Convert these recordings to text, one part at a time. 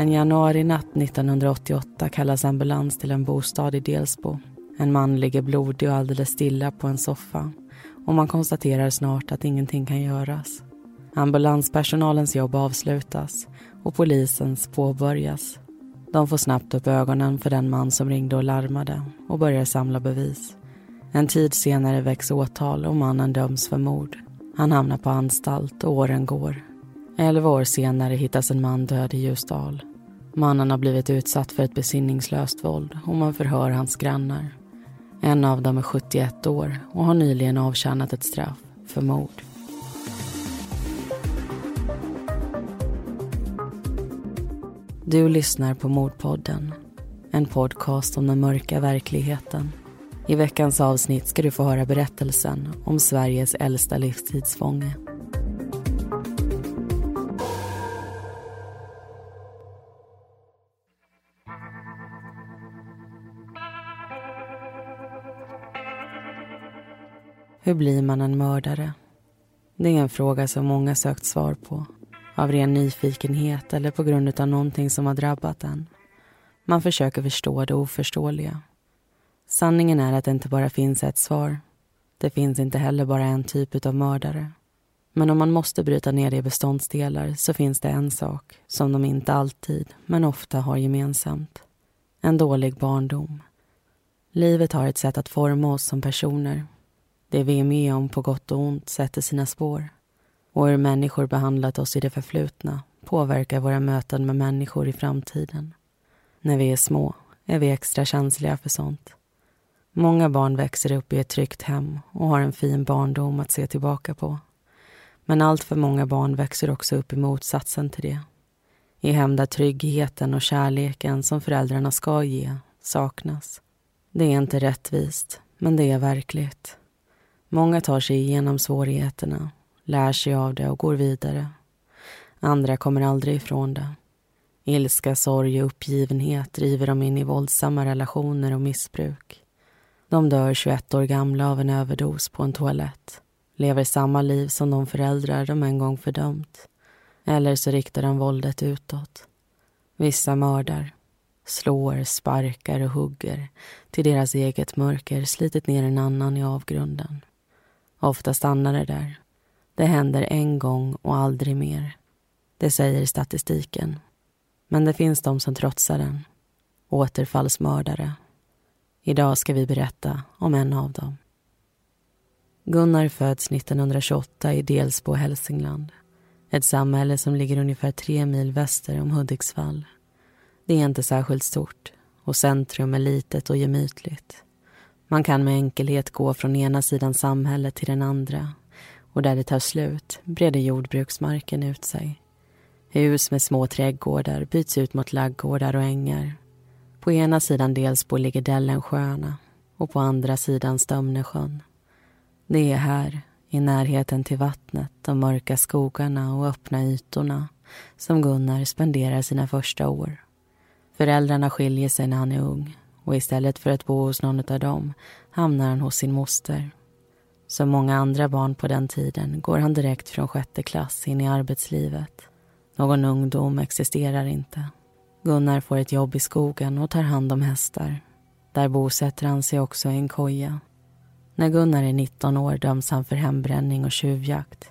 En januarinatt 1988 kallas ambulans till en bostad i Delsbo. En man ligger blodig och alldeles stilla på en soffa och man konstaterar snart att ingenting kan göras. Ambulanspersonalens jobb avslutas och polisens påbörjas. De får snabbt upp ögonen för den man som ringde och larmade och börjar samla bevis. En tid senare väcks åtal och mannen döms för mord. Han hamnar på anstalt och åren går. Elva år senare hittas en man död i Ljusdal. Mannen har blivit utsatt för ett besinningslöst våld och man förhör hans grannar. En av dem är 71 år och har nyligen avtjänat ett straff för mord. Du lyssnar på Mordpodden, en podcast om den mörka verkligheten. I veckans avsnitt ska du få höra berättelsen om Sveriges äldsta livstidsfånge. Hur blir man en mördare? Det är en fråga som många sökt svar på. Av ren nyfikenhet eller på grund av någonting som har drabbat en. Man försöker förstå det oförståeliga. Sanningen är att det inte bara finns ett svar. Det finns inte heller bara en typ av mördare. Men om man måste bryta ner det i beståndsdelar så finns det en sak som de inte alltid, men ofta har gemensamt. En dålig barndom. Livet har ett sätt att forma oss som personer det vi är med om på gott och ont sätter sina spår. Och hur människor behandlat oss i det förflutna påverkar våra möten med människor i framtiden. När vi är små är vi extra känsliga för sånt. Många barn växer upp i ett tryggt hem och har en fin barndom att se tillbaka på. Men allt för många barn växer också upp i motsatsen till det. I hem där tryggheten och kärleken som föräldrarna ska ge saknas. Det är inte rättvist, men det är verkligt. Många tar sig igenom svårigheterna, lär sig av det och går vidare. Andra kommer aldrig ifrån det. Ilska, sorg och uppgivenhet driver dem in i våldsamma relationer och missbruk. De dör 21 år gamla av en överdos på en toalett. Lever samma liv som de föräldrar de en gång fördömt. Eller så riktar de våldet utåt. Vissa mördar. Slår, sparkar och hugger till deras eget mörker slitit ner en annan i avgrunden. Ofta stannar det där. Det händer en gång och aldrig mer. Det säger statistiken. Men det finns de som trotsar den. Återfallsmördare. Idag ska vi berätta om en av dem. Gunnar föds 1928 i Delsbo, Hälsingland. Ett samhälle som ligger ungefär tre mil väster om Hudiksvall. Det är inte särskilt stort och centrum är litet och gemytligt. Man kan med enkelhet gå från ena sidan samhället till den andra och där det tar slut breder jordbruksmarken ut sig. Hus med små trädgårdar byts ut mot laggårdar och ängar. På ena sidan Delsbo ligger Dellensjöarna och på andra sidan Stömnesjön. Det är här, i närheten till vattnet, de mörka skogarna och öppna ytorna som Gunnar spenderar sina första år. Föräldrarna skiljer sig när han är ung och istället för att bo hos någon av dem hamnar han hos sin moster. Som många andra barn på den tiden går han direkt från sjätte klass in i arbetslivet. Någon ungdom existerar inte. Gunnar får ett jobb i skogen och tar hand om hästar. Där bosätter han sig också i en koja. När Gunnar är 19 år döms han för hembränning och tjuvjakt.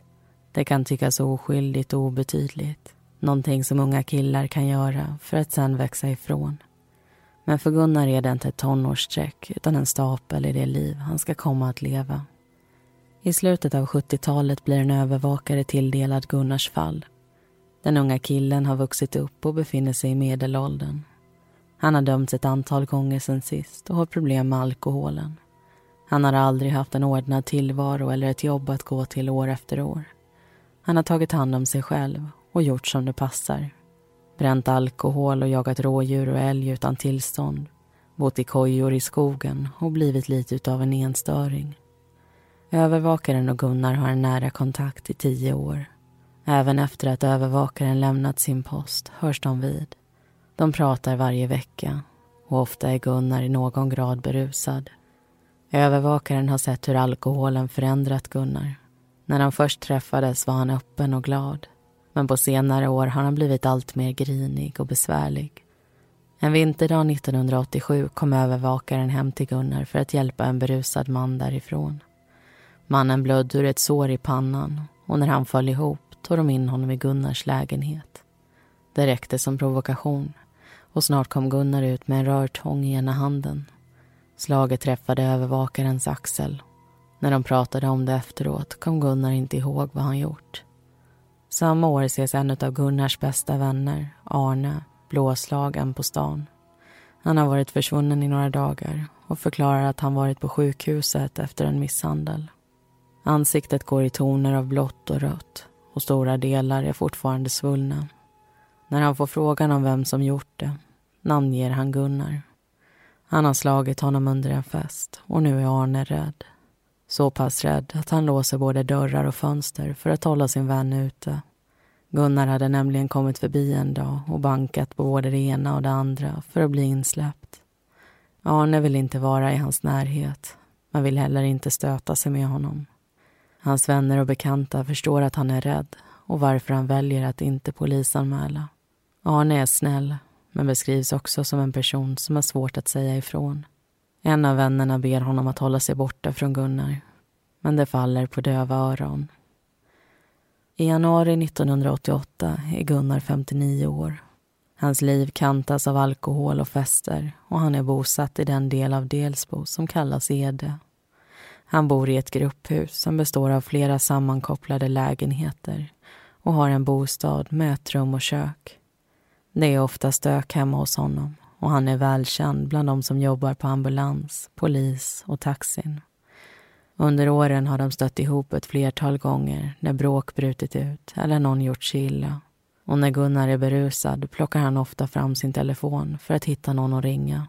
Det kan tyckas oskyldigt och obetydligt. Någonting som unga killar kan göra för att sen växa ifrån. Men för Gunnar är det inte ett tonårsstreck utan en stapel i det liv han ska komma att leva. I slutet av 70-talet blir en övervakare tilldelad Gunnars fall. Den unga killen har vuxit upp och befinner sig i medelåldern. Han har dömts ett antal gånger sen sist och har problem med alkoholen. Han har aldrig haft en ordnad tillvaro eller ett jobb att gå till år efter år. Han har tagit hand om sig själv och gjort som det passar bränt alkohol och jagat rådjur och älg utan tillstånd bott i kojor i skogen och blivit lite utav en enstöring. Övervakaren och Gunnar har en nära kontakt i tio år. Även efter att övervakaren lämnat sin post hörs de vid. De pratar varje vecka och ofta är Gunnar i någon grad berusad. Övervakaren har sett hur alkoholen förändrat Gunnar. När de först träffades var han öppen och glad. Men på senare år har han blivit allt mer grinig och besvärlig. En vinterdag 1987 kom övervakaren hem till Gunnar för att hjälpa en berusad man därifrån. Mannen blödde ur ett sår i pannan och när han föll ihop tog de in honom i Gunnars lägenhet. Det räckte som provokation och snart kom Gunnar ut med en rörtång i ena handen. Slaget träffade övervakarens axel. När de pratade om det efteråt kom Gunnar inte ihåg vad han gjort. Samma år ses en av Gunnars bästa vänner, Arne, blåslagen på stan. Han har varit försvunnen i några dagar och förklarar att han varit på sjukhuset efter en misshandel. Ansiktet går i toner av blått och rött och stora delar är fortfarande svullna. När han får frågan om vem som gjort det namnger han Gunnar. Han har slagit honom under en fest och nu är Arne rädd. Så pass rädd att han låser både dörrar och fönster för att hålla sin vän ute. Gunnar hade nämligen kommit förbi en dag och bankat på både det ena och det andra för att bli insläppt. Arne vill inte vara i hans närhet men vill heller inte stöta sig med honom. Hans vänner och bekanta förstår att han är rädd och varför han väljer att inte polisanmäla. Arne är snäll, men beskrivs också som en person som har svårt att säga ifrån. En av vännerna ber honom att hålla sig borta från Gunnar, men det faller på döva öron. I januari 1988 är Gunnar 59 år. Hans liv kantas av alkohol och fester och han är bosatt i den del av Delsbo som kallas Ede. Han bor i ett grupphus som består av flera sammankopplade lägenheter och har en bostad med ett rum och kök. Det är ofta stök hemma hos honom och han är välkänd bland de som jobbar på ambulans, polis och taxin. Under åren har de stött ihop ett flertal gånger när bråk brutit ut eller någon gjort sig illa. Och när Gunnar är berusad plockar han ofta fram sin telefon för att hitta någon att ringa.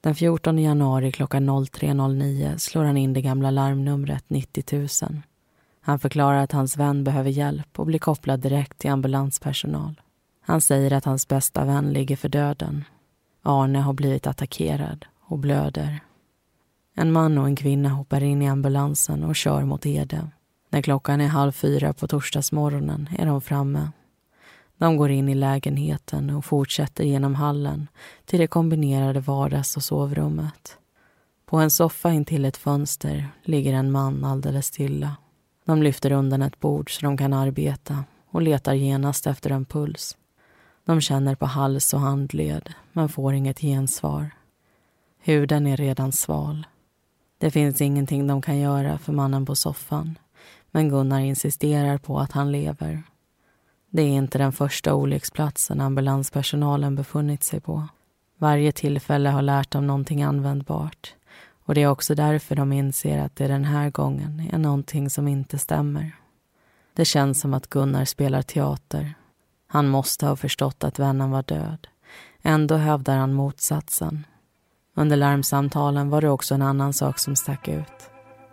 Den 14 januari klockan 03.09 slår han in det gamla larmnumret 90 000. Han förklarar att hans vän behöver hjälp och blir kopplad direkt till ambulanspersonal. Han säger att hans bästa vän ligger för döden. Arne har blivit attackerad och blöder. En man och en kvinna hoppar in i ambulansen och kör mot Ede. När klockan är halv fyra på torsdagsmorgonen är de framme. De går in i lägenheten och fortsätter genom hallen till det kombinerade vardags och sovrummet. På en soffa intill ett fönster ligger en man alldeles stilla. De lyfter undan ett bord så de kan arbeta och letar genast efter en puls. De känner på hals och handled, men får inget gensvar. Huden är redan sval. Det finns ingenting de kan göra för mannen på soffan men Gunnar insisterar på att han lever. Det är inte den första olycksplatsen ambulanspersonalen befunnit sig på. Varje tillfälle har lärt dem någonting användbart och det är också därför de inser att det den här gången är någonting som inte stämmer. Det känns som att Gunnar spelar teater han måste ha förstått att vännen var död. Ändå hävdar han motsatsen. Under larmsamtalen var det också en annan sak som stack ut.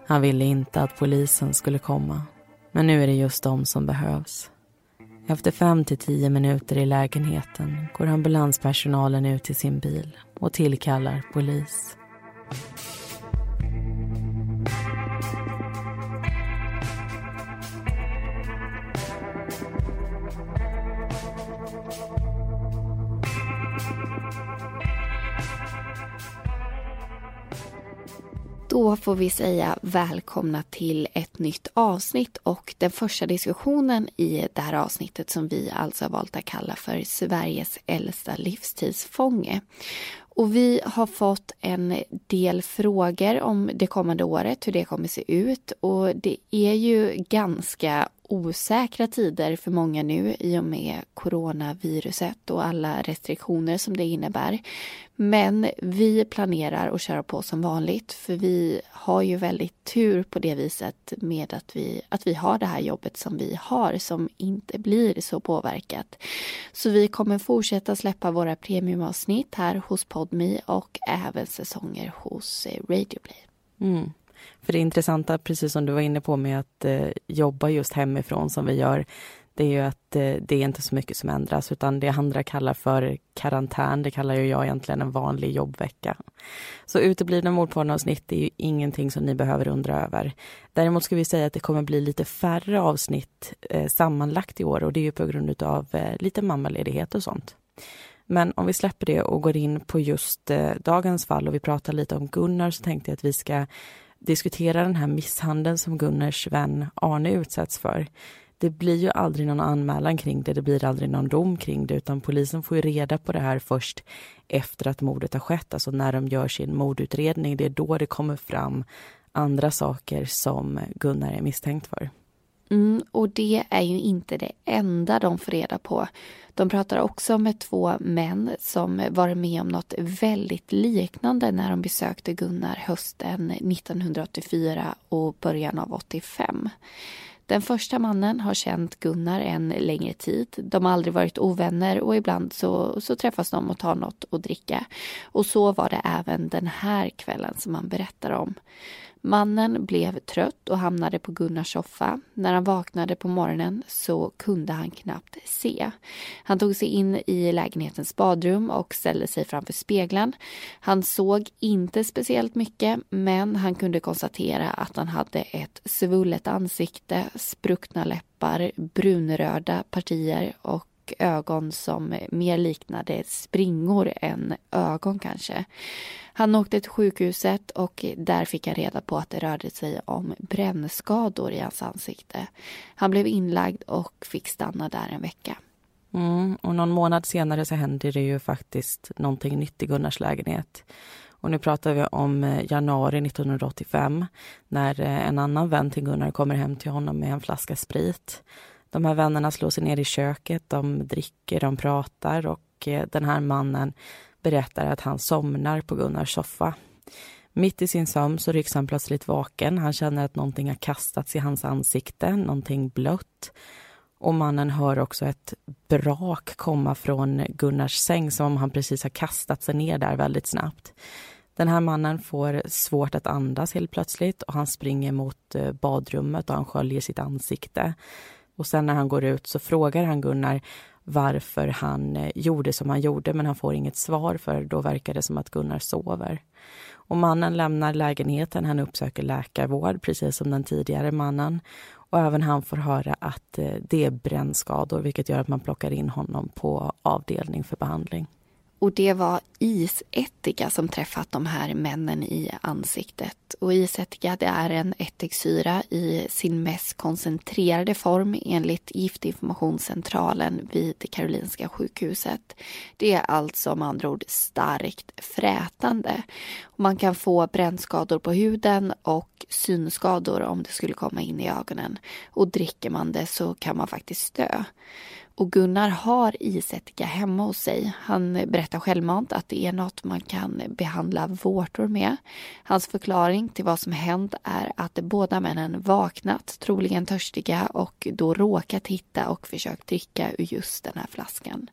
Han ville inte att polisen skulle komma. Men nu är det just de som behövs. Efter fem till tio minuter i lägenheten går ambulanspersonalen ut till sin bil och tillkallar polis. Då får vi säga välkomna till ett nytt avsnitt och den första diskussionen i det här avsnittet som vi alltså har valt att kalla för Sveriges äldsta livstidsfånge. Och vi har fått en del frågor om det kommande året, hur det kommer se ut och det är ju ganska osäkra tider för många nu i och med coronaviruset och alla restriktioner som det innebär. Men vi planerar att köra på som vanligt för vi har ju väldigt tur på det viset med att vi, att vi har det här jobbet som vi har som inte blir så påverkat. Så vi kommer fortsätta släppa våra premiumavsnitt här hos Podme och även säsonger hos Radioplay. Mm. För det intressanta, precis som du var inne på med att eh, jobba just hemifrån som vi gör, det är ju att eh, det är inte så mycket som ändras utan det andra kallar för karantän, det kallar ju jag egentligen en vanlig jobbvecka. Så uteblivna mordpornavsnitt är ju ingenting som ni behöver undra över. Däremot ska vi säga att det kommer bli lite färre avsnitt eh, sammanlagt i år och det är ju på grund av eh, lite mammaledighet och sånt. Men om vi släpper det och går in på just eh, dagens fall och vi pratar lite om Gunnar så tänkte jag att vi ska diskutera den här misshandeln som Gunnars vän Arne utsätts för. Det blir ju aldrig någon anmälan kring det, det blir aldrig någon dom kring det, utan polisen får ju reda på det här först efter att mordet har skett, alltså när de gör sin mordutredning. Det är då det kommer fram andra saker som Gunnar är misstänkt för. Mm, och det är ju inte det enda de får reda på. De pratar också med två män som var med om något väldigt liknande när de besökte Gunnar hösten 1984 och början av 85. Den första mannen har känt Gunnar en längre tid. De har aldrig varit ovänner och ibland så, så träffas de och tar något att dricka. Och så var det även den här kvällen som han berättar om. Mannen blev trött och hamnade på Gunnars soffa. När han vaknade på morgonen så kunde han knappt se. Han tog sig in i lägenhetens badrum och ställde sig framför spegeln. Han såg inte speciellt mycket men han kunde konstatera att han hade ett svullet ansikte, spruckna läppar, brunröda partier och ögon som mer liknade springor än ögon kanske. Han åkte till sjukhuset och där fick han reda på att det rörde sig om brännskador i hans ansikte. Han blev inlagd och fick stanna där en vecka. Mm, och någon månad senare så händer det ju faktiskt någonting nytt i Gunnars lägenhet. Och nu pratar vi om eh, januari 1985 när eh, en annan vän till Gunnar kommer hem till honom med en flaska sprit. De här vännerna slår sig ner i köket, de dricker, de pratar och eh, den här mannen berättar att han somnar på Gunnars soffa. Mitt i sin sömn så rycks han plötsligt vaken. Han känner att någonting har kastats i hans ansikte, någonting blött. Och mannen hör också ett brak komma från Gunnars säng som om han precis har kastat sig ner där väldigt snabbt. Den här mannen får svårt att andas helt plötsligt och han springer mot eh, badrummet och han sköljer sitt ansikte. Och sen när han går ut så frågar han Gunnar varför han eh, gjorde som han gjorde men han får inget svar för då verkar det som att Gunnar sover. Och mannen lämnar lägenheten, han uppsöker läkarvård precis som den tidigare mannen. Och även han får höra att eh, det är brännskador vilket gör att man plockar in honom på avdelning för behandling. Och det var isättika som träffat de här männen i ansiktet. Och isättika det är en ättiksyra i sin mest koncentrerade form enligt Giftinformationscentralen vid Karolinska sjukhuset. Det är alltså med andra ord starkt frätande. Man kan få brännskador på huden och synskador om det skulle komma in i ögonen. Och dricker man det så kan man faktiskt dö. Och Gunnar har isättika hemma hos sig. Han berättar självmant att det är något man kan behandla vårtor med. Hans förklaring till vad som hänt är att båda männen vaknat, troligen törstiga och då råkat hitta och försökt dricka ur just den här flaskan.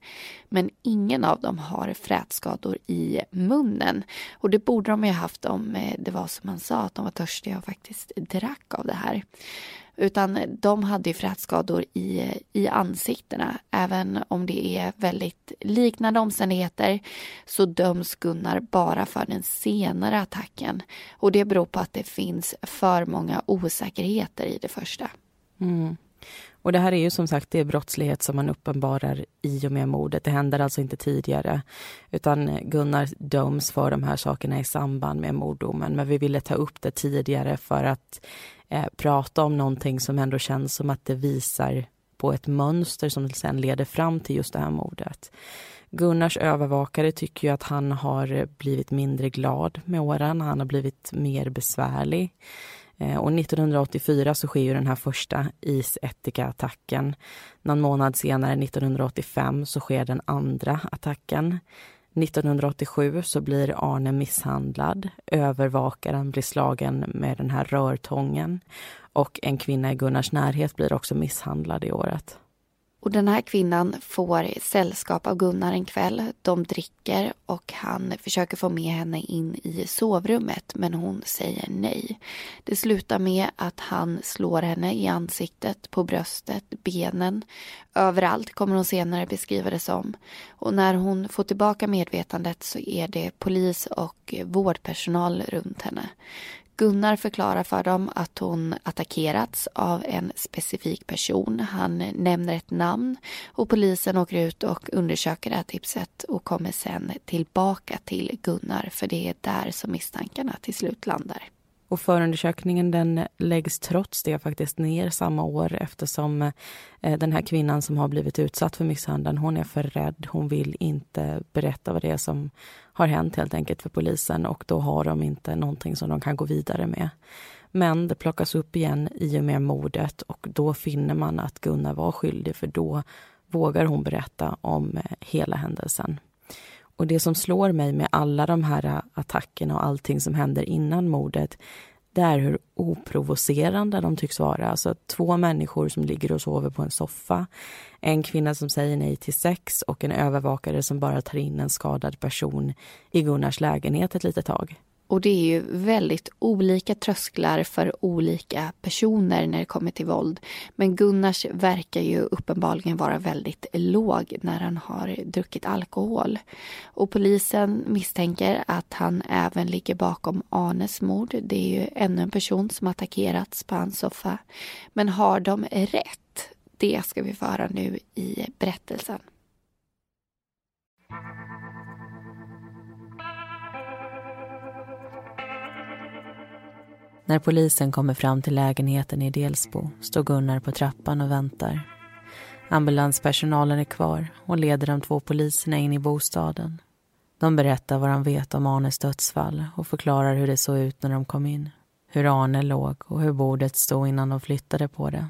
Men ingen av dem har frätskador i munnen. Och det borde de ju haft om eh, det var som han sa, att de var törstiga och faktiskt drack av det här. Utan de hade ju frätskador i, i ansiktena. Även om det är väldigt liknande omständigheter så döms Gunnar bara för den senare attacken. Och det beror på att det finns för många osäkerheter i det första. Mm. Och det här är ju som sagt det är brottslighet som man uppenbarar i och med mordet. Det händer alltså inte tidigare. Utan Gunnar döms för de här sakerna i samband med morddomen. Men vi ville ta upp det tidigare för att eh, prata om någonting som ändå känns som att det visar på ett mönster som sen leder fram till just det här mordet. Gunnars övervakare tycker ju att han har blivit mindre glad med åren. Han har blivit mer besvärlig. Eh, och 1984 så sker ju den här första isättika-attacken. Någon månad senare, 1985, så sker den andra attacken. 1987 så blir Arne misshandlad. Övervakaren blir slagen med den här rörtången. Och en kvinna i Gunnars närhet blir också misshandlad i året. Och den här kvinnan får sällskap av Gunnar en kväll. De dricker och han försöker få med henne in i sovrummet men hon säger nej. Det slutar med att han slår henne i ansiktet, på bröstet, benen. Överallt kommer hon senare beskriva det som. Och när hon får tillbaka medvetandet så är det polis och vårdpersonal runt henne. Gunnar förklarar för dem att hon attackerats av en specifik person. Han nämner ett namn och polisen åker ut och undersöker det här tipset och kommer sen tillbaka till Gunnar för det är där som misstankarna till slut landar. Och förundersökningen den läggs trots det faktiskt ner samma år eftersom eh, den här kvinnan som har blivit utsatt för misshandeln, hon är för rädd. Hon vill inte berätta vad det är som har hänt helt enkelt för polisen och då har de inte någonting som de kan gå vidare med. Men det plockas upp igen i och med mordet och då finner man att Gunnar var skyldig för då vågar hon berätta om eh, hela händelsen. Och det som slår mig med alla de här eh, attackerna och allting som händer innan mordet det är hur oprovocerande de tycks vara. Alltså två människor som ligger och sover på en soffa. En kvinna som säger nej till sex och en övervakare som bara tar in en skadad person i Gunnars lägenhet ett litet tag. Och det är ju väldigt olika trösklar för olika personer när det kommer till våld. Men Gunnars verkar ju uppenbarligen vara väldigt låg när han har druckit alkohol. Och polisen misstänker att han även ligger bakom Arnes mord. Det är ju ännu en person som attackerats på hans soffa. Men har de rätt? Det ska vi få höra nu i berättelsen. När polisen kommer fram till lägenheten i Delsbo står Gunnar på trappan och väntar. Ambulanspersonalen är kvar och leder de två poliserna in i bostaden. De berättar vad de vet om Arnes dödsfall och förklarar hur det såg ut när de kom in. Hur Arne låg och hur bordet stod innan de flyttade på det.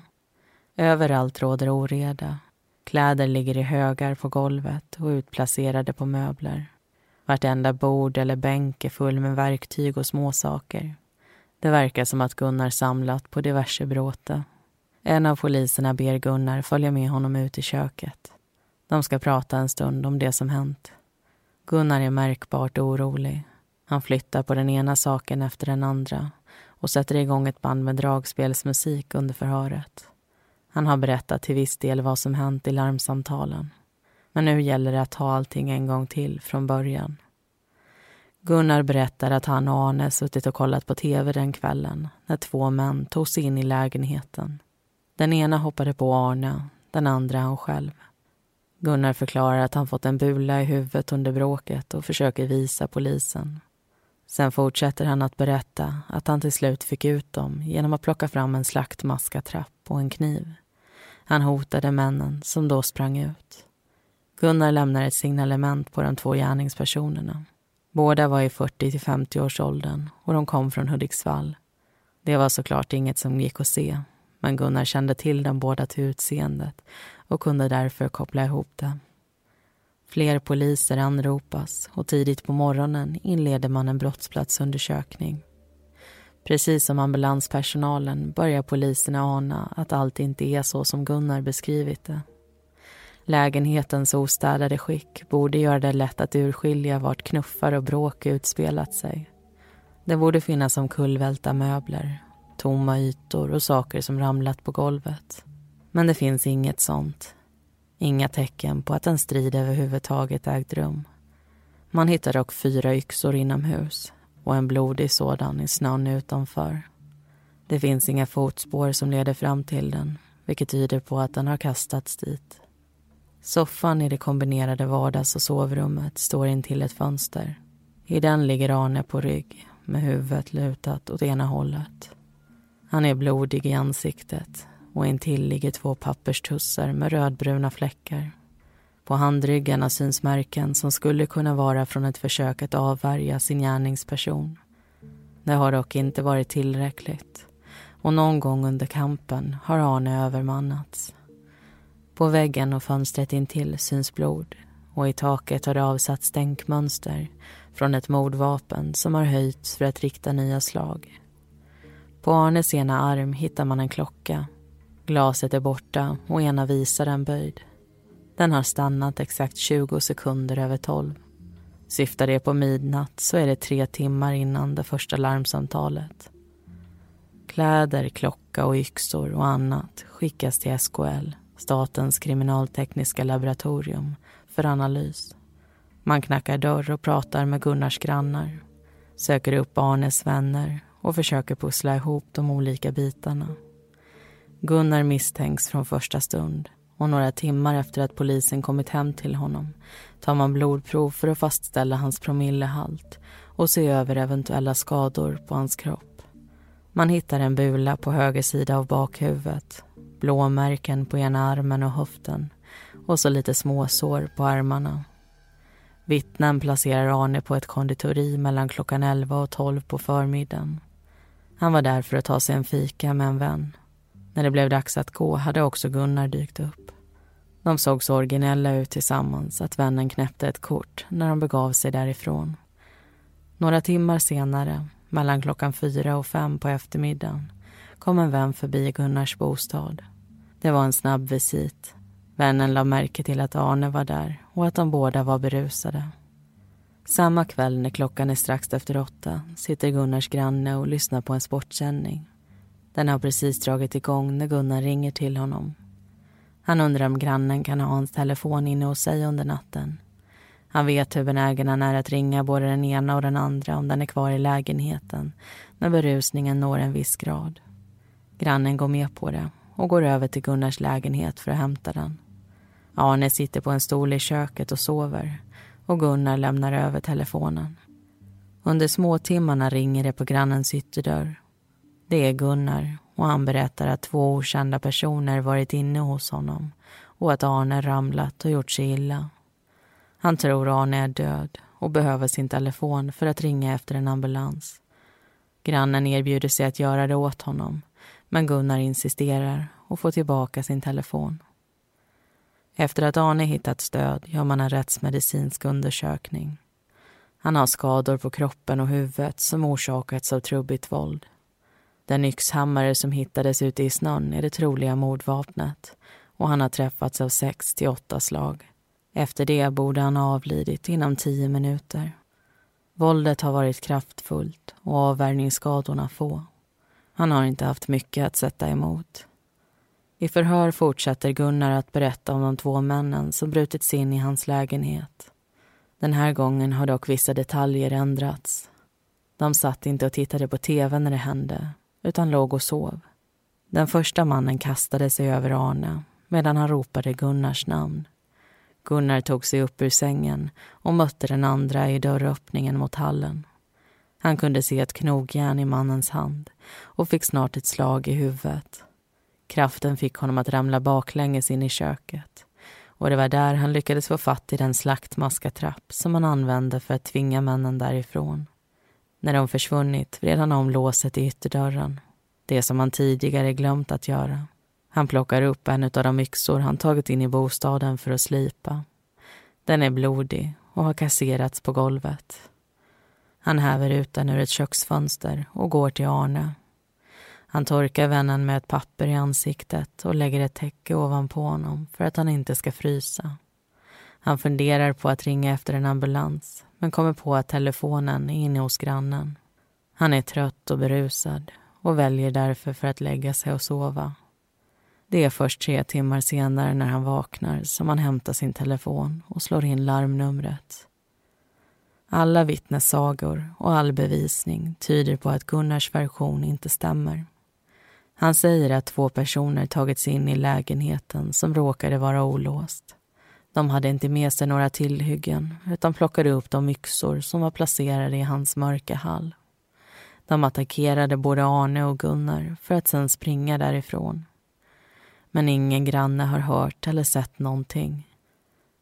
Överallt råder oreda. Kläder ligger i högar på golvet och utplacerade på möbler. Vartenda bord eller bänk är full med verktyg och småsaker. Det verkar som att Gunnar samlat på diverse bråte. En av poliserna ber Gunnar följa med honom ut i köket. De ska prata en stund om det som hänt. Gunnar är märkbart orolig. Han flyttar på den ena saken efter den andra och sätter igång ett band med dragspelsmusik under förhöret. Han har berättat till viss del vad som hänt i larmsamtalen. Men nu gäller det att ta allting en gång till från början. Gunnar berättar att han och Arne suttit och kollat på tv den kvällen när två män tog sig in i lägenheten. Den ena hoppade på Arne, den andra han själv. Gunnar förklarar att han fått en bula i huvudet under bråket och försöker visa polisen. Sen fortsätter han att berätta att han till slut fick ut dem genom att plocka fram en slaktmaskatrapp och en kniv. Han hotade männen som då sprang ut. Gunnar lämnar ett signalement på de två gärningspersonerna. Båda var i 40 till 50 års åldern och de kom från Hudiksvall. Det var såklart inget som gick att se, men Gunnar kände till dem båda till utseendet och kunde därför koppla ihop det. Fler poliser anropas och tidigt på morgonen inleder man en brottsplatsundersökning. Precis som ambulanspersonalen börjar poliserna ana att allt inte är så som Gunnar beskrivit det. Lägenhetens ostädade skick borde göra det lätt att urskilja vart knuffar och bråk utspelat sig. Det borde finnas omkullvälta möbler, tomma ytor och saker som ramlat på golvet. Men det finns inget sånt. Inga tecken på att en strid överhuvudtaget ägt rum. Man hittar dock fyra yxor inomhus och en blodig sådan i snön utanför. Det finns inga fotspår som leder fram till den vilket tyder på att den har kastats dit. Soffan i det kombinerade vardags och sovrummet står intill ett fönster. I den ligger Arne på rygg med huvudet lutat åt ena hållet. Han är blodig i ansiktet och intill ligger två papperstussar med rödbruna fläckar. På handryggarna syns märken som skulle kunna vara från ett försök att avvärja sin gärningsperson. Det har dock inte varit tillräckligt och någon gång under kampen har Arne övermannats. På väggen och fönstret intill syns blod och i taket har det avsatt stänkmönster från ett mordvapen som har höjts för att rikta nya slag. På Arnes ena arm hittar man en klocka. Glaset är borta och ena visaren böjd. Den har stannat exakt 20 sekunder över tolv. Syftar det på midnatt så är det tre timmar innan det första larmsamtalet. Kläder, klocka och yxor och annat skickas till SKL, Statens kriminaltekniska laboratorium, för analys. Man knackar dörr och pratar med Gunnars grannar, söker upp Arnes vänner och försöker pussla ihop de olika bitarna. Gunnar misstänks från första stund och några timmar efter att polisen kommit hem till honom tar man blodprov för att fastställa hans promillehalt och se över eventuella skador på hans kropp. Man hittar en bula på höger sida av bakhuvudet, blåmärken på ena armen och höften och så lite småsår på armarna. Vittnen placerar Arne på ett konditori mellan klockan 11 och 12 på förmiddagen. Han var där för att ta sig en fika med en vän. När det blev dags att gå hade också Gunnar dykt upp. De såg så originella ut tillsammans att vännen knäppte ett kort när de begav sig därifrån. Några timmar senare, mellan klockan fyra och fem på eftermiddagen kom en vän förbi Gunnars bostad. Det var en snabb visit. Vännen la märke till att Arne var där och att de båda var berusade. Samma kväll när klockan är strax efter åtta sitter Gunnars granne och lyssnar på en sportsändning. Den har precis dragit igång när Gunnar ringer till honom. Han undrar om grannen kan ha hans telefon inne hos sig under natten. Han vet hur benägen han är att ringa både den ena och den andra om den är kvar i lägenheten när berusningen når en viss grad. Grannen går med på det och går över till Gunnars lägenhet för att hämta den. Arne sitter på en stol i köket och sover och Gunnar lämnar över telefonen. Under småtimmarna ringer det på grannens ytterdörr. Det är Gunnar och han berättar att två okända personer varit inne hos honom och att Arne ramlat och gjort sig illa. Han tror Arne är död och behöver sin telefon för att ringa efter en ambulans. Grannen erbjuder sig att göra det åt honom men Gunnar insisterar och får tillbaka sin telefon. Efter att Arne hittat stöd gör man en rättsmedicinsk undersökning. Han har skador på kroppen och huvudet som orsakats av trubbigt våld. Den yxhammare som hittades ute i snön är det troliga mordvapnet och han har träffats av sex till åtta slag. Efter det borde han ha avlidit inom tio minuter. Våldet har varit kraftfullt och avvärjningsskadorna få. Han har inte haft mycket att sätta emot. I förhör fortsätter Gunnar att berätta om de två männen som brutit sig in i hans lägenhet. Den här gången har dock vissa detaljer ändrats. De satt inte och tittade på tv när det hände, utan låg och sov. Den första mannen kastade sig över Arne medan han ropade Gunnars namn. Gunnar tog sig upp ur sängen och mötte den andra i dörröppningen mot hallen. Han kunde se ett knogjärn i mannens hand och fick snart ett slag i huvudet. Kraften fick honom att ramla baklänges in i köket och det var där han lyckades få fatt i den slaktmaskatrapp som han använde för att tvinga männen därifrån. När de försvunnit vred han om låset i ytterdörren. Det som han tidigare glömt att göra. Han plockar upp en av de yxor han tagit in i bostaden för att slipa. Den är blodig och har kasserats på golvet. Han häver utan ur ett köksfönster och går till Arne. Han torkar vännen med ett papper i ansiktet och lägger ett täcke ovanpå honom för att han inte ska frysa. Han funderar på att ringa efter en ambulans men kommer på att telefonen är inne hos grannen. Han är trött och berusad och väljer därför för att lägga sig och sova. Det är först tre timmar senare när han vaknar som han hämtar sin telefon och slår in larmnumret. Alla vittnessagor och all bevisning tyder på att Gunnars version inte stämmer. Han säger att två personer tagit sig in i lägenheten som råkade vara olåst. De hade inte med sig några tillhyggen utan plockade upp de yxor som var placerade i hans mörka hall. De attackerade både Arne och Gunnar för att sen springa därifrån. Men ingen granne har hört eller sett någonting.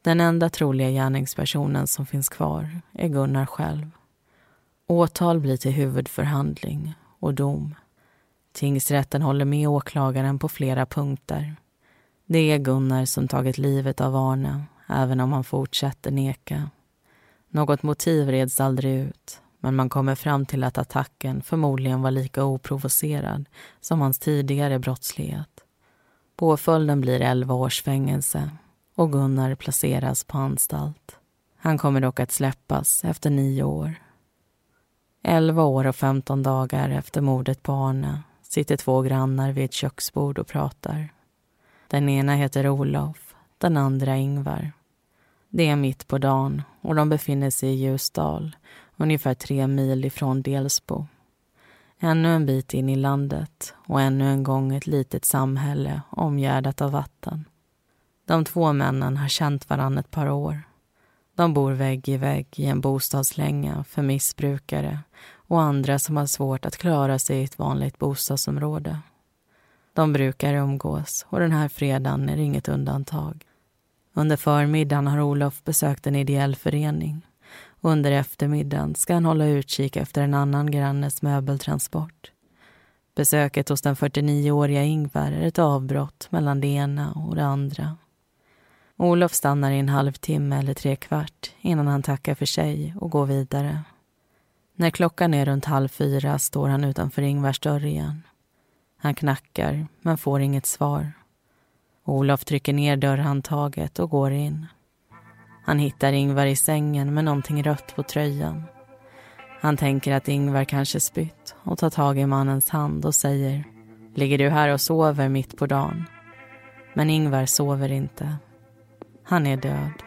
Den enda troliga gärningspersonen som finns kvar är Gunnar själv. Åtal blir till huvudförhandling och dom. Tingsrätten håller med åklagaren på flera punkter. Det är Gunnar som tagit livet av Arne, även om han fortsätter neka. Något motiv reds aldrig ut, men man kommer fram till att attacken förmodligen var lika oprovocerad som hans tidigare brottslighet. Påföljden blir 11 års fängelse och Gunnar placeras på anstalt. Han kommer dock att släppas efter nio år. 11 år och 15 dagar efter mordet på Arne sitter två grannar vid ett köksbord och pratar. Den ena heter Olof, den andra Ingvar. Det är mitt på dagen och de befinner sig i Ljusdal, ungefär tre mil ifrån Delsbo. Ännu en bit in i landet och ännu en gång ett litet samhälle omgärdat av vatten. De två männen har känt varann ett par år. De bor vägg i vägg i en bostadslänga för missbrukare och andra som har svårt att klara sig i ett vanligt bostadsområde. De brukar umgås och den här fredagen är inget undantag. Under förmiddagen har Olof besökt en ideell förening under eftermiddagen ska han hålla utkik efter en annan grannes möbeltransport. Besöket hos den 49-åriga Ingvar är ett avbrott mellan det ena och det andra. Olof stannar i en halvtimme eller tre kvart innan han tackar för sig och går vidare. När klockan är runt halv fyra står han utanför Ingvars dörr igen. Han knackar, men får inget svar. Olof trycker ner dörrhandtaget och går in. Han hittar Ingvar i sängen med någonting rött på tröjan. Han tänker att Ingvar kanske spytt och tar tag i mannens hand och säger Ligger du här och sover mitt på dagen? Men Ingvar sover inte. Han är död.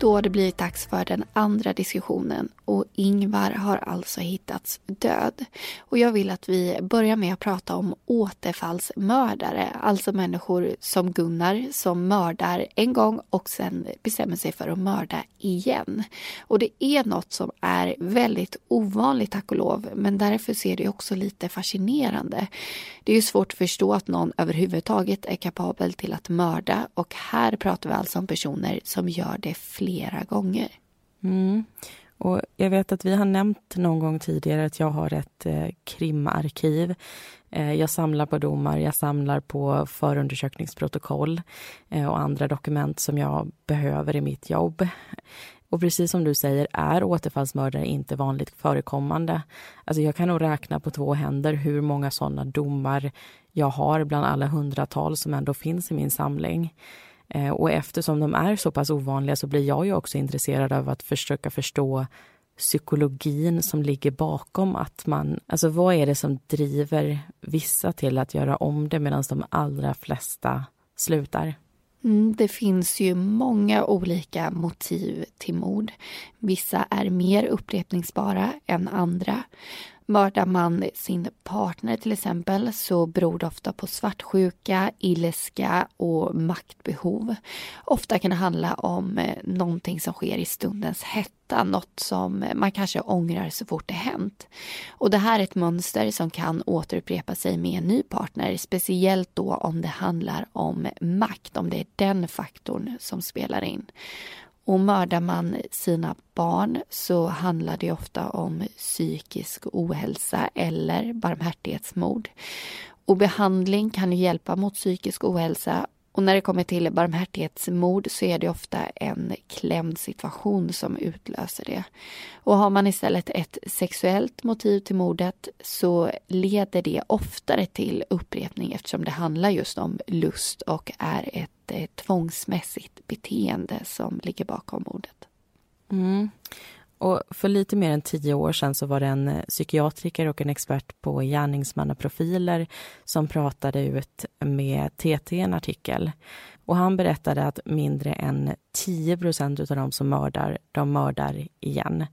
Då har det blivit dags för den andra diskussionen och Ingvar har alltså hittats död. Och jag vill att vi börjar med att prata om återfallsmördare, alltså människor som Gunnar som mördar en gång och sen bestämmer sig för att mörda igen. Och det är något som är väldigt ovanligt tack och lov, men därför ser det också lite fascinerande. Det är ju svårt att förstå att någon överhuvudtaget är kapabel till att mörda och här pratar vi alltså om personer som gör det flera gånger. Mm. Och jag vet att vi har nämnt någon gång tidigare att jag har ett eh, krimarkiv. Eh, jag samlar på domar, jag samlar på förundersökningsprotokoll eh, och andra dokument som jag behöver i mitt jobb. Och precis som du säger är återfallsmördare inte vanligt förekommande. Alltså jag kan nog räkna på två händer hur många sådana domar jag har bland alla hundratals som ändå finns i min samling. Eh, och eftersom de är så pass ovanliga så blir jag ju också intresserad av att försöka förstå psykologin som ligger bakom att man... Alltså vad är det som driver vissa till att göra om det medan de allra flesta slutar? Mm, det finns ju många olika motiv till mord. Vissa är mer upprepningsbara än andra. Mördar man sin partner till exempel så beror det ofta på svartsjuka, ilska och maktbehov. Ofta kan det handla om eh, någonting som sker i stundens hetta, något som man kanske ångrar så fort det hänt. Och det här är ett mönster som kan återupprepa sig med en ny partner, speciellt då om det handlar om makt, om det är den faktorn som spelar in. Och mördar man sina barn så handlar det ofta om psykisk ohälsa eller barmhärtighetsmord. Och behandling kan hjälpa mot psykisk ohälsa och när det kommer till barmhärtighetsmord så är det ofta en klämd situation som utlöser det. Och har man istället ett sexuellt motiv till mordet så leder det oftare till upprepning eftersom det handlar just om lust och är ett, eh, tvångsmässigt beteende som ligger bakom mordet. Mm. Och för lite mer än tio år sedan så var det en eh, psykiatriker och en expert på gärningsmannaprofiler som pratade ut med TT i en artikel. Och han berättade att mindre än 10 procent av de som mördar, de mördar igen.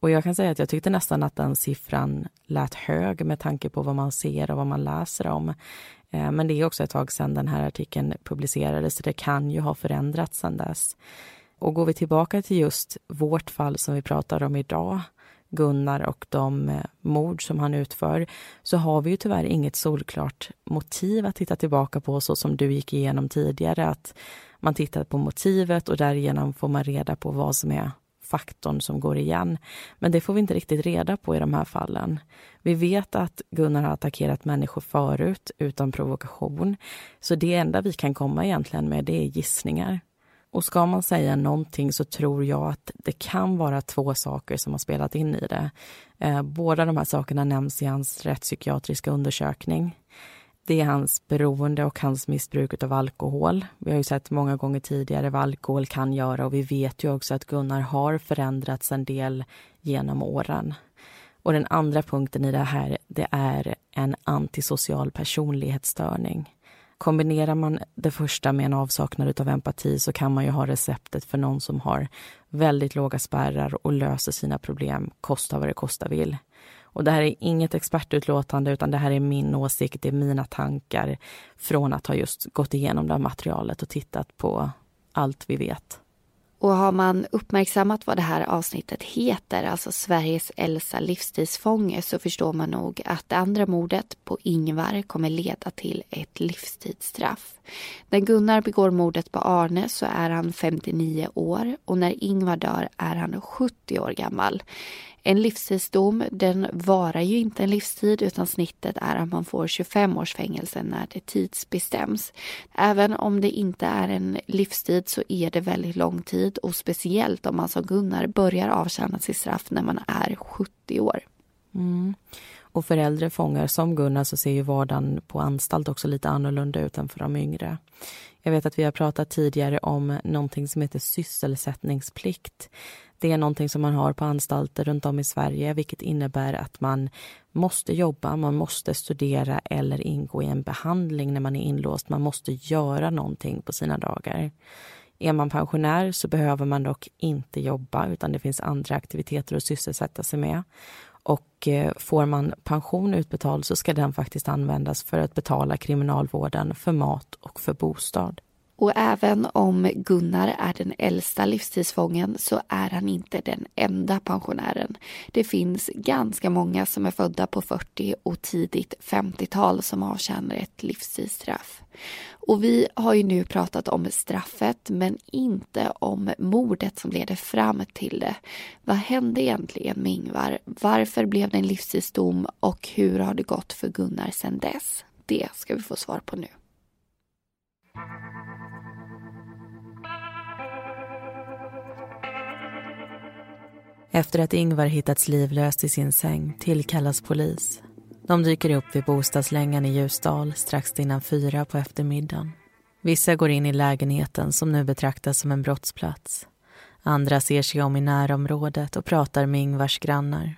Och jag kan säga att jag tyckte nästan att den siffran lät hög med tanke på vad man ser och vad man läser om. Eh, men det är också ett tag sedan den här artikeln publicerades så det kan ju ha förändrats sedan dess. Och går vi tillbaka till just vårt fall som vi pratar om idag Gunnar och de eh, mord som han utför så har vi ju tyvärr inget solklart motiv att titta tillbaka på så som du gick igenom tidigare. Att man tittar på motivet och därigenom får man reda på vad som är faktorn som går igen. Men det får vi inte riktigt reda på i de här fallen. Vi vet att Gunnar har attackerat människor förut utan provokation. Så det enda vi kan komma egentligen med det är gissningar. Och ska man säga någonting så tror jag att det kan vara två saker som har spelat in i det. Eh, båda de här sakerna nämns i hans rättspsykiatriska undersökning. Det är hans beroende och hans missbruk av alkohol. Vi har ju sett många gånger tidigare vad alkohol kan göra och vi vet ju också att Gunnar har förändrats en del genom åren. Och den andra punkten i det här, det är en antisocial personlighetsstörning. Kombinerar man det första med en avsaknad av empati så kan man ju ha receptet för någon som har väldigt låga spärrar och löser sina problem, kosta vad det kosta vill. Och det här är inget expertutlåtande utan det här är min åsikt, det är mina tankar från att ha just gått igenom det här materialet och tittat på allt vi vet. Och har man uppmärksammat vad det här avsnittet heter, alltså Sveriges äldsta livstidsfånge, så förstår man nog att det andra mordet på Ingvar kommer leda till ett livstidsstraff. När Gunnar begår mordet på Arne så är han 59 år och när Ingvar dör är han 70 år gammal. En livstidsdom den varar ju inte en livstid utan snittet är att man får 25 års fängelse när det tidsbestäms. Även om det inte är en livstid så är det väldigt lång tid och speciellt om man som Gunnar börjar avtjäna sitt straff när man är 70 år. Mm. Och för äldre fångar som Gunnar så ser ju vardagen på anstalt också lite annorlunda ut än för de yngre. Jag vet att vi har pratat tidigare om någonting som heter sysselsättningsplikt. Det är någonting som man har på anstalter runt om i Sverige vilket innebär att man måste jobba, man måste studera eller ingå i en behandling när man är inlåst. Man måste göra någonting på sina dagar. Är man pensionär så behöver man dock inte jobba utan det finns andra aktiviteter att sysselsätta sig med. Och eh, får man pension utbetald så ska den faktiskt användas för att betala kriminalvården för mat och för bostad. Och även om Gunnar är den äldsta livstidsfången så är han inte den enda pensionären. Det finns ganska många som är födda på 40 och tidigt 50-tal som avtjänar ett livstidsstraff. Och vi har ju nu pratat om straffet men inte om mordet som leder fram till det. Vad hände egentligen med Ingvar? Varför blev det en livstidsdom och hur har det gått för Gunnar sedan dess? Det ska vi få svar på nu. Efter att Ingvar hittats livlöst i sin säng tillkallas polis. De dyker upp vid bostadslängan i Ljusdal strax innan fyra på eftermiddagen. Vissa går in i lägenheten som nu betraktas som en brottsplats. Andra ser sig om i närområdet och pratar med Ingvars grannar.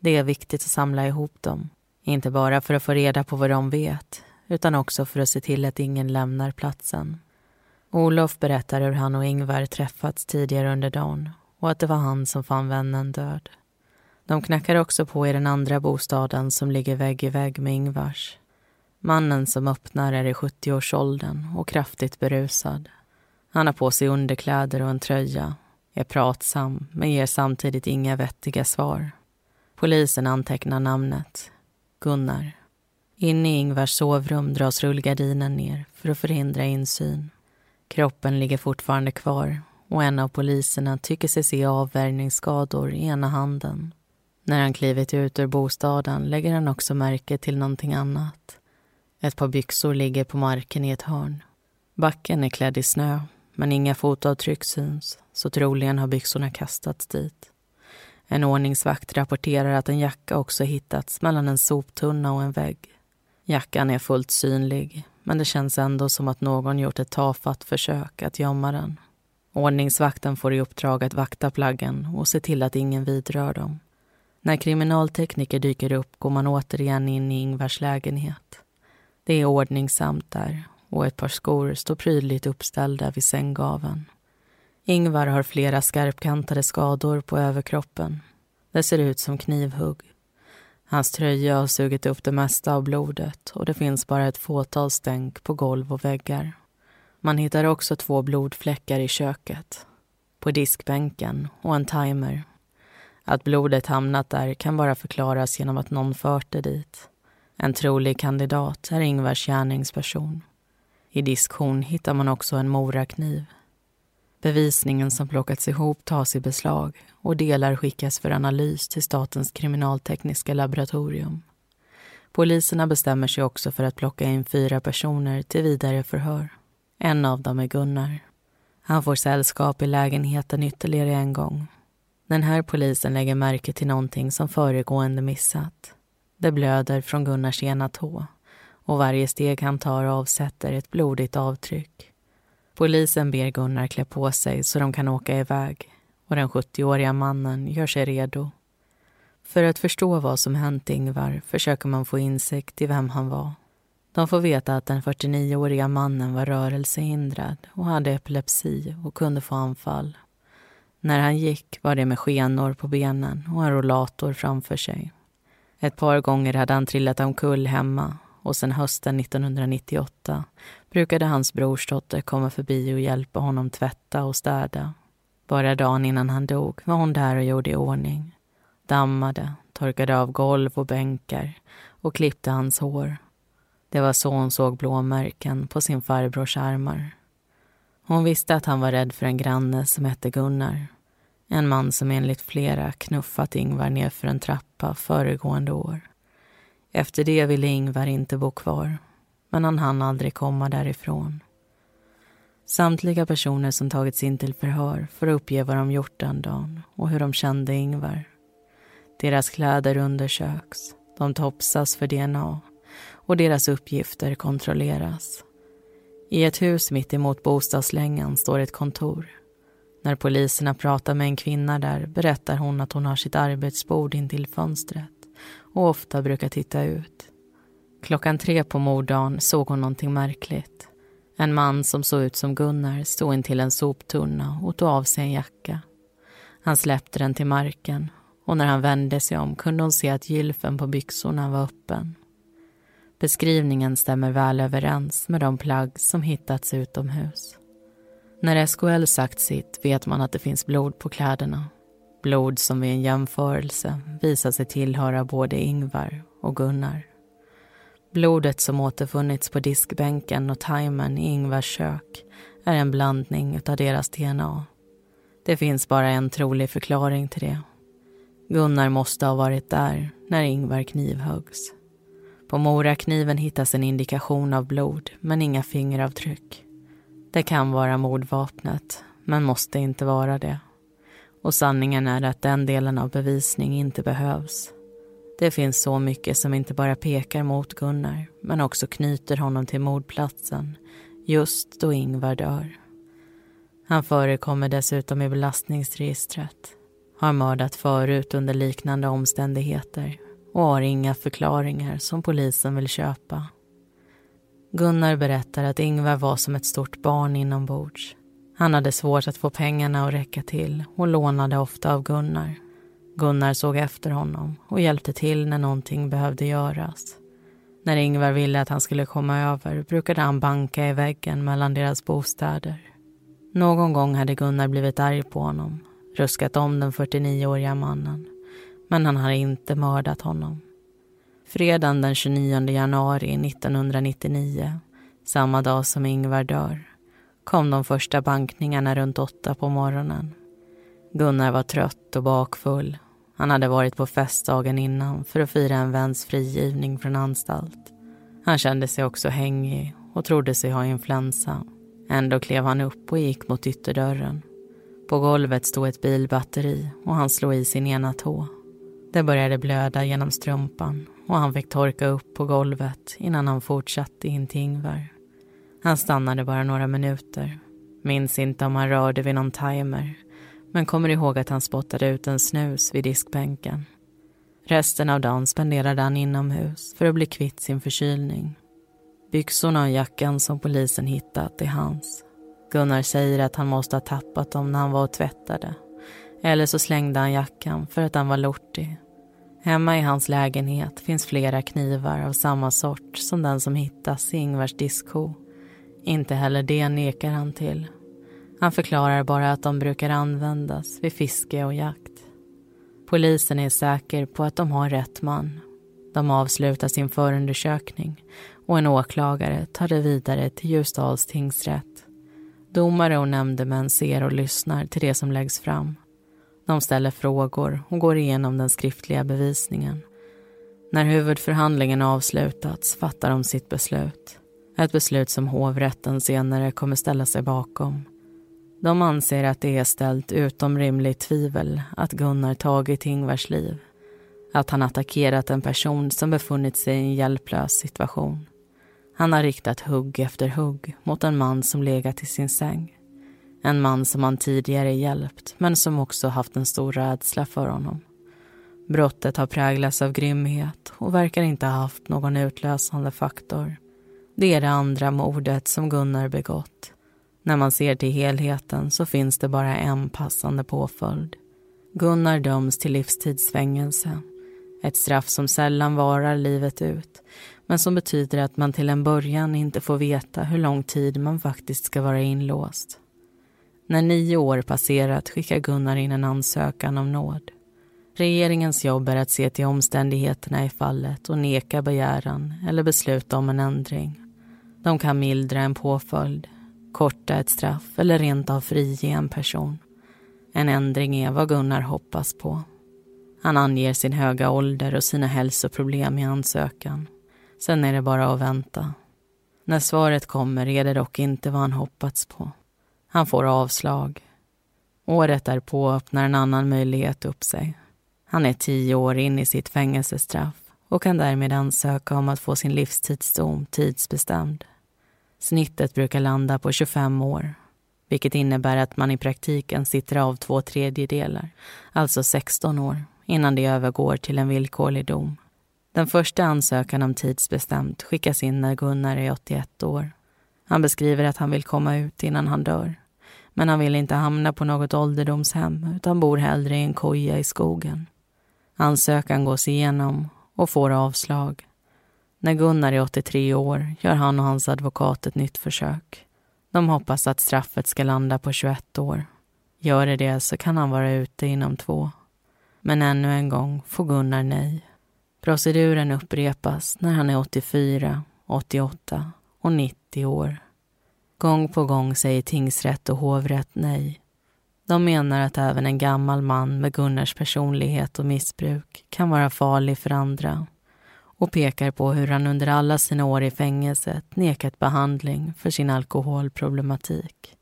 Det är viktigt att samla ihop dem. Inte bara för att få reda på vad de vet utan också för att se till att ingen lämnar platsen. Olof berättar hur han och Ingvar träffats tidigare under dagen och att det var han som fann vännen död. De knackar också på i den andra bostaden som ligger vägg i vägg med Ingvars. Mannen som öppnar är i 70-årsåldern och kraftigt berusad. Han har på sig underkläder och en tröja, är pratsam men ger samtidigt inga vettiga svar. Polisen antecknar namnet, Gunnar. Inne i Ingvars sovrum dras rullgardinen ner för att förhindra insyn. Kroppen ligger fortfarande kvar och en av poliserna tycker sig se avvärjningsskador i ena handen. När han klivit ut ur bostaden lägger han också märke till någonting annat. Ett par byxor ligger på marken i ett hörn. Backen är klädd i snö, men inga fotavtryck syns så troligen har byxorna kastats dit. En ordningsvakt rapporterar att en jacka också hittats mellan en soptunna och en vägg. Jackan är fullt synlig, men det känns ändå som att någon gjort ett tafatt försök att gömma den. Ordningsvakten får i uppdrag att vakta plaggen och se till att ingen vidrör dem. När kriminaltekniker dyker upp går man återigen in i Ingvars lägenhet. Det är ordningsamt där och ett par skor står prydligt uppställda vid sänggaven. Ingvar har flera skarpkantade skador på överkroppen. Det ser ut som knivhugg. Hans tröja har sugit upp det mesta av blodet och det finns bara ett fåtal stänk på golv och väggar. Man hittar också två blodfläckar i köket, på diskbänken och en timer. Att blodet hamnat där kan bara förklaras genom att någon fört det dit. En trolig kandidat är Ingvars gärningsperson. I diskhon hittar man också en morakniv. Bevisningen som plockats ihop tas i beslag och delar skickas för analys till Statens kriminaltekniska laboratorium. Poliserna bestämmer sig också för att plocka in fyra personer till vidare förhör. En av dem är Gunnar. Han får sällskap i lägenheten ytterligare en gång. Den här polisen lägger märke till någonting som föregående missat. Det blöder från Gunnars ena tå och varje steg han tar avsätter ett blodigt avtryck. Polisen ber Gunnar klä på sig så de kan åka iväg och den 70-åriga mannen gör sig redo. För att förstå vad som hänt Ingvar försöker man få insikt i vem han var. De får veta att den 49-åriga mannen var rörelsehindrad och hade epilepsi och kunde få anfall. När han gick var det med skenor på benen och en rollator framför sig. Ett par gånger hade han trillat omkull hemma och sen hösten 1998 brukade hans brorsdotter komma förbi och hjälpa honom tvätta och städa. Bara dagen innan han dog var hon där och gjorde i ordning. Dammade, torkade av golv och bänkar och klippte hans hår. Det var så hon såg blåmärken på sin farbrors armar. Hon visste att han var rädd för en granne som hette Gunnar. En man som enligt flera knuffat Ingvar nerför en trappa föregående år. Efter det ville Ingvar inte bo kvar, men han hann aldrig komma därifrån. Samtliga personer som tagits in till förhör får uppge vad de gjort den dagen och hur de kände Ingvar. Deras kläder undersöks, de topsas för DNA och deras uppgifter kontrolleras. I ett hus mitt emot bostadslängan står ett kontor. När poliserna pratar med en kvinna där berättar hon att hon har sitt arbetsbord intill fönstret och ofta brukar titta ut. Klockan tre på morddagen såg hon någonting märkligt. En man som såg ut som Gunnar stod intill en soptunna och tog av sig en jacka. Han släppte den till marken och när han vände sig om kunde hon se att gylfen på byxorna var öppen. Beskrivningen stämmer väl överens med de plagg som hittats utomhus. När SKL sagt sitt vet man att det finns blod på kläderna. Blod som vid en jämförelse visar sig tillhöra både Ingvar och Gunnar. Blodet som återfunnits på diskbänken och timern i Ingvars kök är en blandning av deras DNA. Det finns bara en trolig förklaring till det. Gunnar måste ha varit där när Ingvar knivhöggs. På morakniven hittas en indikation av blod, men inga fingeravtryck. Det kan vara mordvapnet, men måste inte vara det. Och sanningen är att den delen av bevisning inte behövs. Det finns så mycket som inte bara pekar mot Gunnar, men också knyter honom till mordplatsen, just då Ingvar dör. Han förekommer dessutom i belastningsregistret, har mördat förut under liknande omständigheter och har inga förklaringar som polisen vill köpa. Gunnar berättar att Ingvar var som ett stort barn inombords. Han hade svårt att få pengarna att räcka till och lånade ofta av Gunnar. Gunnar såg efter honom och hjälpte till när någonting behövde göras. När Ingvar ville att han skulle komma över brukade han banka i väggen mellan deras bostäder. Någon gång hade Gunnar blivit arg på honom, ruskat om den 49-åriga mannen men han har inte mördat honom. Fredagen den 29 januari 1999, samma dag som Ingvar dör, kom de första bankningarna runt åtta på morgonen. Gunnar var trött och bakfull. Han hade varit på fest dagen innan för att fira en väns frigivning från anstalt. Han kände sig också hängig och trodde sig ha influensa. Ändå klev han upp och gick mot ytterdörren. På golvet stod ett bilbatteri och han slog i sin ena tå. Det började blöda genom strumpan och han fick torka upp på golvet innan han fortsatte in till Ingvar. Han stannade bara några minuter. Minns inte om han rörde vid någon timer men kommer ihåg att han spottade ut en snus vid diskbänken. Resten av dagen spenderade han inomhus för att bli kvitt sin förkylning. Byxorna och jackan som polisen hittat är hans. Gunnar säger att han måste ha tappat dem när han var och tvättade eller så slängde han jackan för att den var lortig. Hemma i hans lägenhet finns flera knivar av samma sort som den som hittas i Ingvars diskho. Inte heller det nekar han till. Han förklarar bara att de brukar användas vid fiske och jakt. Polisen är säker på att de har rätt man. De avslutar sin förundersökning och en åklagare tar det vidare till Ljusdals tingsrätt. Domare och nämndemän ser och lyssnar till det som läggs fram. De ställer frågor och går igenom den skriftliga bevisningen. När huvudförhandlingen avslutats fattar de sitt beslut. Ett beslut som hovrätten senare kommer ställa sig bakom. De anser att det är ställt utom rimligt tvivel att Gunnar tagit Ingvars liv. Att han attackerat en person som befunnit sig i en hjälplös situation. Han har riktat hugg efter hugg mot en man som legat i sin säng. En man som han tidigare hjälpt, men som också haft en stor rädsla för honom. Brottet har präglats av grymhet och verkar inte ha haft någon utlösande faktor. Det är det andra mordet som Gunnar begått. När man ser till helheten så finns det bara en passande påföljd. Gunnar döms till livstidsfängelse. Ett straff som sällan varar livet ut men som betyder att man till en början inte får veta hur lång tid man faktiskt ska vara inlåst. När nio år passerat skickar Gunnar in en ansökan om nåd. Regeringens jobb är att se till omständigheterna i fallet och neka begäran eller besluta om en ändring. De kan mildra en påföljd, korta ett straff eller rent av frige en person. En ändring är vad Gunnar hoppas på. Han anger sin höga ålder och sina hälsoproblem i ansökan. Sen är det bara att vänta. När svaret kommer är det dock inte vad han hoppats på. Han får avslag. Året därpå öppnar en annan möjlighet upp sig. Han är tio år in i sitt fängelsestraff och kan därmed ansöka om att få sin livstidsdom tidsbestämd. Snittet brukar landa på 25 år vilket innebär att man i praktiken sitter av två tredjedelar, alltså 16 år, innan det övergår till en villkorlig dom. Den första ansökan om tidsbestämt skickas in när Gunnar är 81 år. Han beskriver att han vill komma ut innan han dör. Men han vill inte hamna på något ålderdomshem utan bor hellre i en koja i skogen. Ansökan gås igenom och får avslag. När Gunnar är 83 år gör han och hans advokat ett nytt försök. De hoppas att straffet ska landa på 21 år. Gör det det så kan han vara ute inom två. Men ännu en gång får Gunnar nej. Proceduren upprepas när han är 84, 88 och 90 år. Gång på gång säger tingsrätt och hovrätt nej. De menar att även en gammal man med Gunnars personlighet och missbruk kan vara farlig för andra och pekar på hur han under alla sina år i fängelset nekat behandling för sin alkoholproblematik.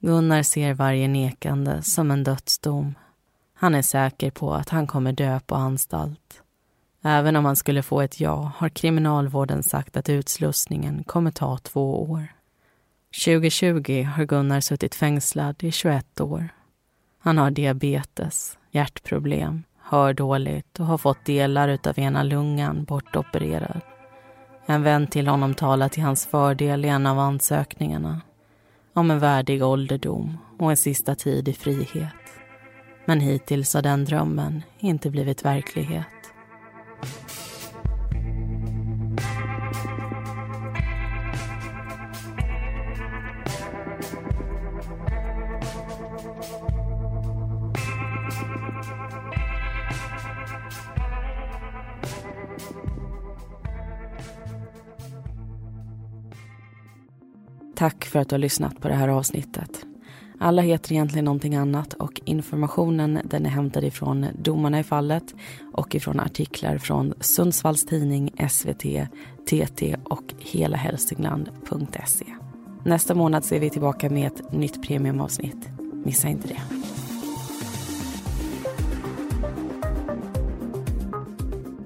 Gunnar ser varje nekande som en dödsdom. Han är säker på att han kommer dö på anstalt. Även om han skulle få ett ja har kriminalvården sagt att utslussningen kommer ta två år. 2020 har Gunnar suttit fängslad i 21 år. Han har diabetes, hjärtproblem, hör dåligt och har fått delar av ena lungan bortopererad. En vän till honom talar till hans fördel i en av ansökningarna om en värdig ålderdom och en sista tid i frihet. Men hittills har den drömmen inte blivit verklighet. Tack för att du har lyssnat på det här avsnittet. Alla heter egentligen någonting annat och informationen den är hämtad ifrån domarna i fallet och ifrån artiklar från Sundsvalls Tidning, SVT, TT och helahälsingland.se. Nästa månad så är vi tillbaka med ett nytt premiumavsnitt. Missa inte det.